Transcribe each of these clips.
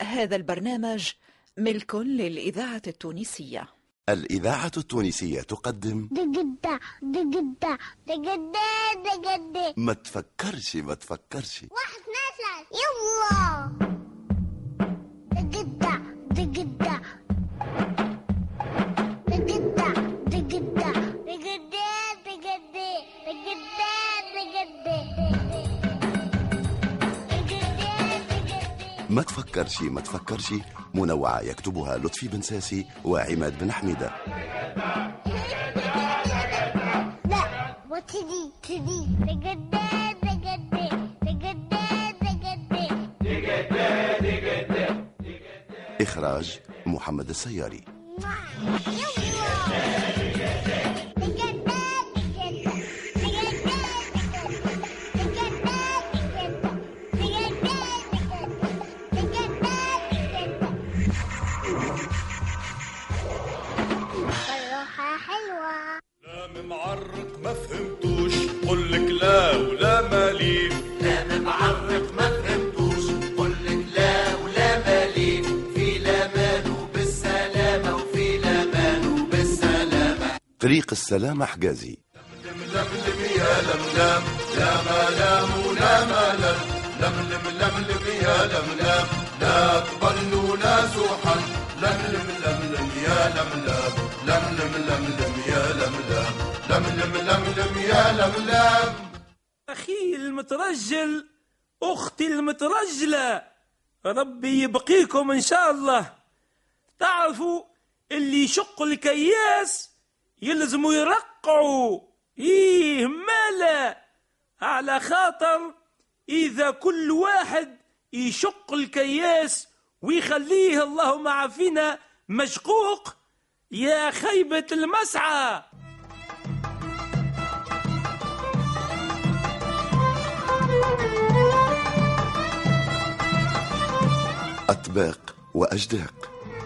هذا البرنامج ملك للإذاعة التونسية. الإذاعة التونسية تقدم دقدة دقدة دقدة دقدة. ما تفكرش ما تفكرش. واحد اثنين يلا. ما تفكرش ما تفكرش. منوعة يكتبها لطفي بن ساسي وعماد بن حميدة. لا وتدي تدي. إخراج محمد السياري. طريق السلامة حجازي. لم لم يا لم لم لا ما لام ولا ما لم لم لم لم لم يا لم لم لا أقبل ولا سوحا لم لم لم لم يا لم لم لم لم لم لم يا لم لم لم لم لم لم يا لم لم أخي المترجل أختي المترجلة ربي يبقيكم إن شاء الله. تعرفوا اللي يشق الكياس يلزموا يرقعوا. إيه مالا؟ على خاطر إذا كل واحد يشق الكياس ويخليه اللهم عافينا مشقوق يا خيبة المسعى. أطباق وأجداق.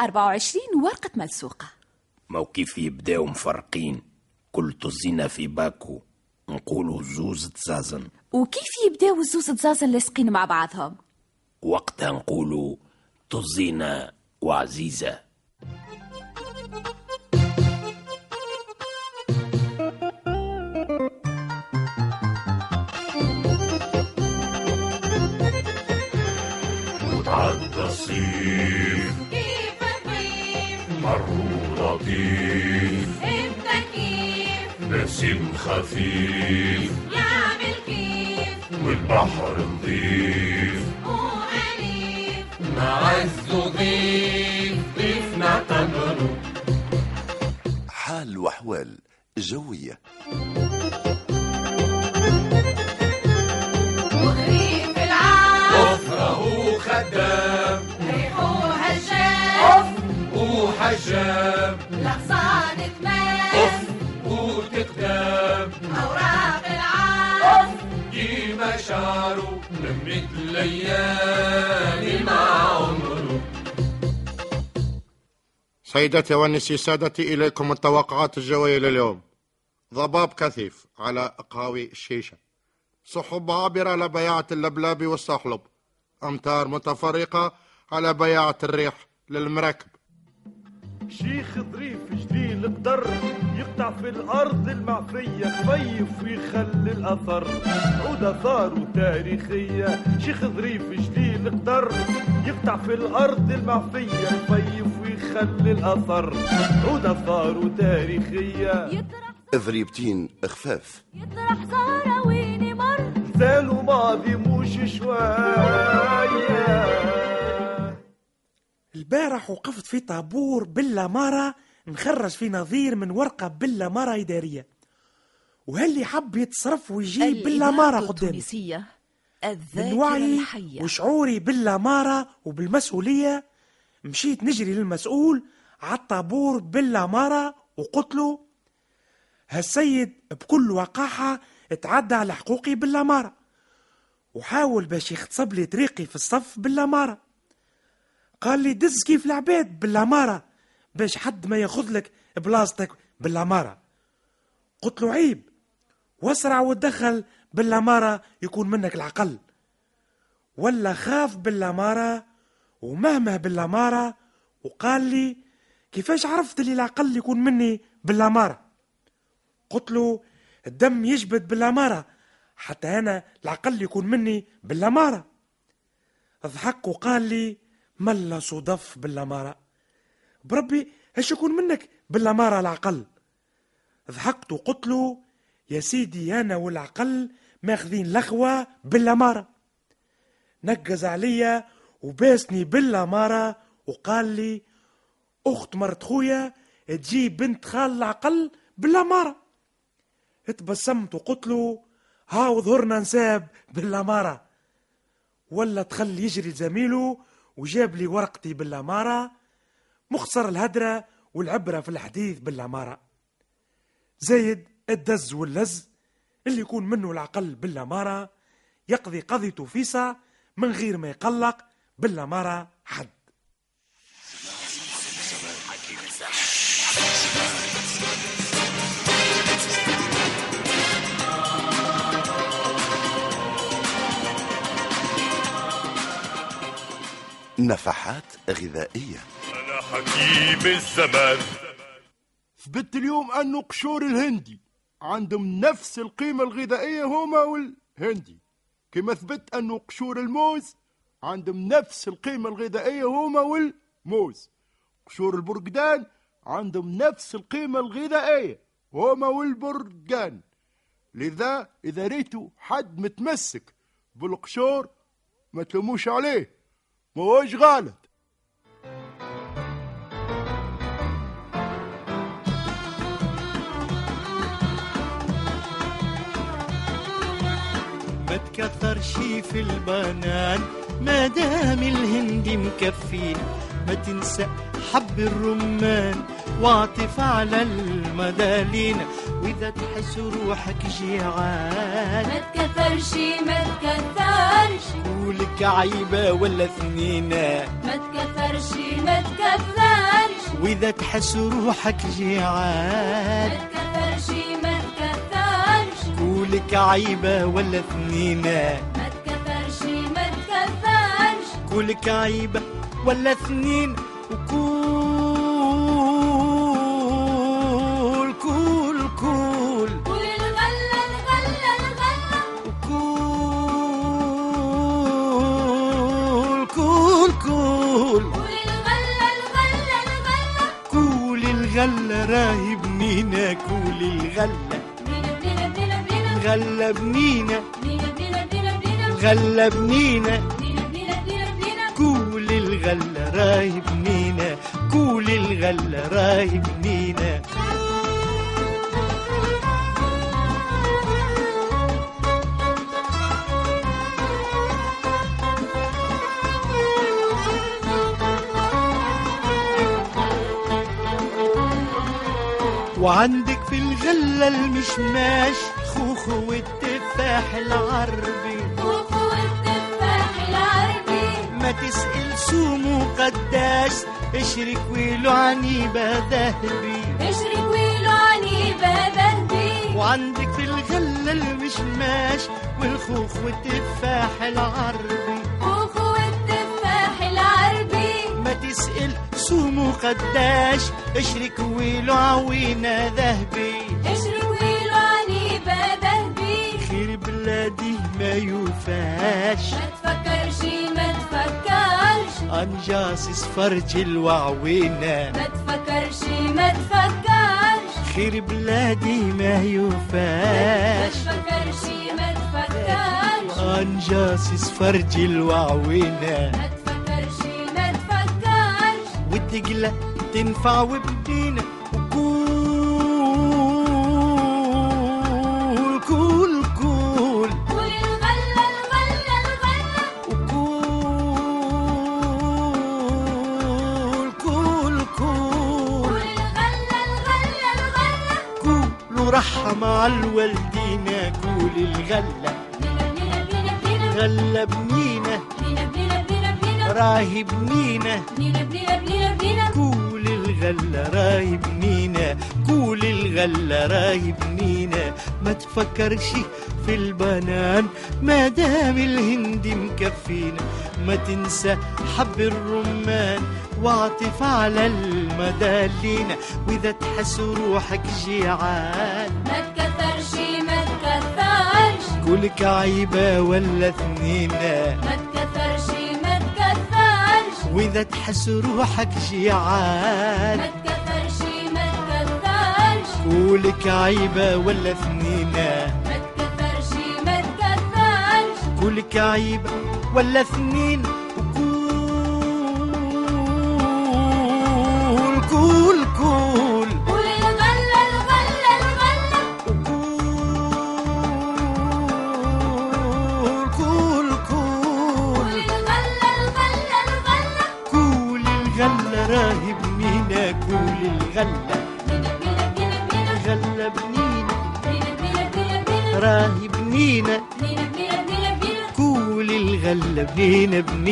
24 ورقة ملسوقة ما كيف يبداو مفرقين. كل طزينا في باكو. نقولوا زوز تزازن. وكيف يبداو الزوز تزازن لاصقين مع بعضهم؟ وقتها نقولوا طزينا وعزيزة. وتعدى الصيف كيف مروا لطيف انت كيف نسيم خفيف. يعمل كيف والبحر نظيف. وأليف نعز ضيف. ضيفنا تمره حال وأحوال جوية. وحجام الأغصان تمام وتقدام أوراق العام. ديما شعره لمت الليالي مع عمره. سيدتي والنسي سادتي إليكم التوقعات الجوية لليوم. ضباب كثيف على أقهاوي الشيشة سحب عابرة على بياعة اللبلاب والصحلب أمطار متفرقة على بياعة الريح للمراكب شيخ ظريف جليل قدر يقطع في الأرض المعفيه خفيف ويخلي الأثر. عود آثار تاريخيه شيخ ظريف جليل قدر يقطع في الأرض المعفيه خفيف ويخلي الأثر. عود آثار تاريخيه يطرح ذريبتين خفاف يطرح زهرة وين مر مثال ماضي مش شوية. البارح وقفت في طابور بالأمارة نخرج في نظير من ورقة بالأمارة إدارية. وهاللي حب يتصرف ويجيب بالأمارة الإذاعة قدامي؟ من وعي الحية وشعوري بالأمارة وبالمسؤولية مشيت نجري للمسؤول عالطابور بالأمارة وقلت له هالسيد بكل وقاحة اتعدى على حقوقي بالأمارة وحاول باش يختصب لي طريقي في الصف بالأمارة قال لي دز كيف العباد بالأمارة باش حد ما ياخذ لك بلاصتك بالأمارة قلت له عيب واسرع وتدخل بالأمارة يكون منك العقل. ولا خاف بالأمارة ومهمه بالأمارة وقال لي كيفاش عرفت لي العقل يكون مني بالأمارة قلت له الدم يجبد بالأمارة حتى أنا العقل يكون مني بالأمارة ضحك وقال لي ملا صدف بالأمارة. بربي إيش يكون منك؟ بالأمارة العقل. ضحكت وقلت يا سيدي أنا والعقل ماخذين لخوة بالأمارة. نقز عليا وباسني بالأمارة وقال لي أخت مرت خويا تجيب بنت خال العقل بالأمارة. اتبسمت وقلت له هاو ظهرنا نساب بالأمارة. ولا تخل يجري زميله وجاب لي ورقتي بالأمارة مختصر الهدرة والعبرة في الحديث بالأمارة. زايد الدز واللز اللي يكون منه العقل بالأمارة يقضي قضيته فيسا من غير ما يقلق بالأمارة حد. نفحات غذائية. أنا حكيم الزمان. ثبت اليوم أنه قشور الهندي عندهم نفس القيمة الغذائية هما والهندي. كما ثبت أنه قشور الموز عندهم نفس القيمة الغذائية هما والموز. قشور البرقدان عندهم نفس القيمة الغذائية هما والبرقان لذا إذا ريتوا حد متمسك بالقشور ما تلوموش عليه. هوش غلط ما تكثرش في البنان ما دام الهندي مكفين. ما تنسى حب الرمان واعطف على المدالين. وإذا تحس روحك جيعان. ما تكثرش ما تكثرش. قولك عيبة ولا ثنينة. ما تكثرش ما تكثرش. وإذا تحس روحك ما جيعان تكثرش ما تكثرش. قولك عيبة ولا ثنينة. ما تكثرش ما تكثرش. قولك عيبة ولا اثنين وكول كول كول. قول الغلة الغلة الغلة كول كول كول. قول الغلة الغلة الغلة كول الغلة راهي بنينة كول الغلة بينا بينا بينا بينا غلة بنينة بينا بينا بينا بينا غلة بنينة بينا بينا بينا بينا كول الغلة راهي بنينة كول الغلة راهي بنينة وعندك في الغلة المشماش خوخو والتفاح العربي. خوخو التفاح العربي. ما تسأل سومو قداش؟ اشرك ويلو عنيبة ذهبي اشرك ويلو عنيبة ذهبي وعندك في الغلة المشماش والخوخ والتفاح العربي. خوخو التفاح العربي. ما تسأل سومو قداش؟ اشرك ويلو عوينة ذهبي. اشرك ما يوفاش ما تفكرش ما تفكرش. أنجاس فرج الوعوينة. ما تفكرش ما تفكرش. خير بلادي ما ما يوفاش تفكرش ما تفكرش. أنجاس فرج الوعوينة. ما تفكرش ما تفكرش. والدقلة تنفع وبدينا الوالدين كول الغلة. غلة بينا راهي بينا كول الغلة راهي بنينة كول الغلة راهي بنينة ما تفكرش في البنان ما دام الهندي مكفينا. ما تنسى حب الرمان واعطف على المدالينا. وإذا تحس روحك جيعان. كلك عيبة ولا اثنينة ما تكثرش ما تكثرش. وإذا تحس روحك جيعان. ما تكثرش ما تكثرش. كلك عيبة ولا اثنينة ما تكثرش ما تكثرش. كلك عيبة ولا اثنين. وكول كول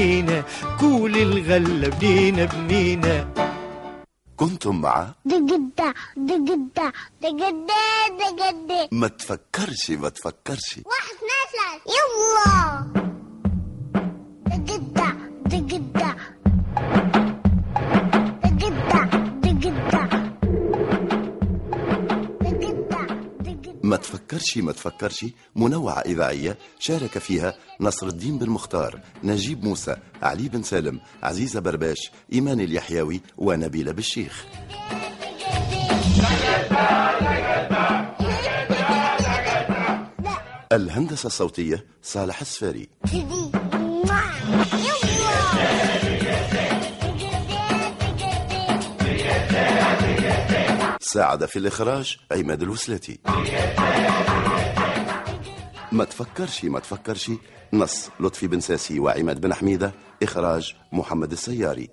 بنينة كول الغلة بنينة بنينة كنتم مع دقدة دقدة دقدة دقدة ما تفكرش ما تفكرش. واحد ثلاثة. يلا. ما تفكرش ما تفكرش. منوعة إذاعية شارك فيها نصر الدين بن مختار نجيب موسى علي بن سالم عزيزة برباش إيمان اليحيوي ونبيلة بالشيخ الهندسة الصوتية صالح السفاري. ساعد في الإخراج عماد الوسلاتي ما تفكرش ما تفكرش. نص لطفي بن ساسي وعماد بن حميدة إخراج محمد السياري.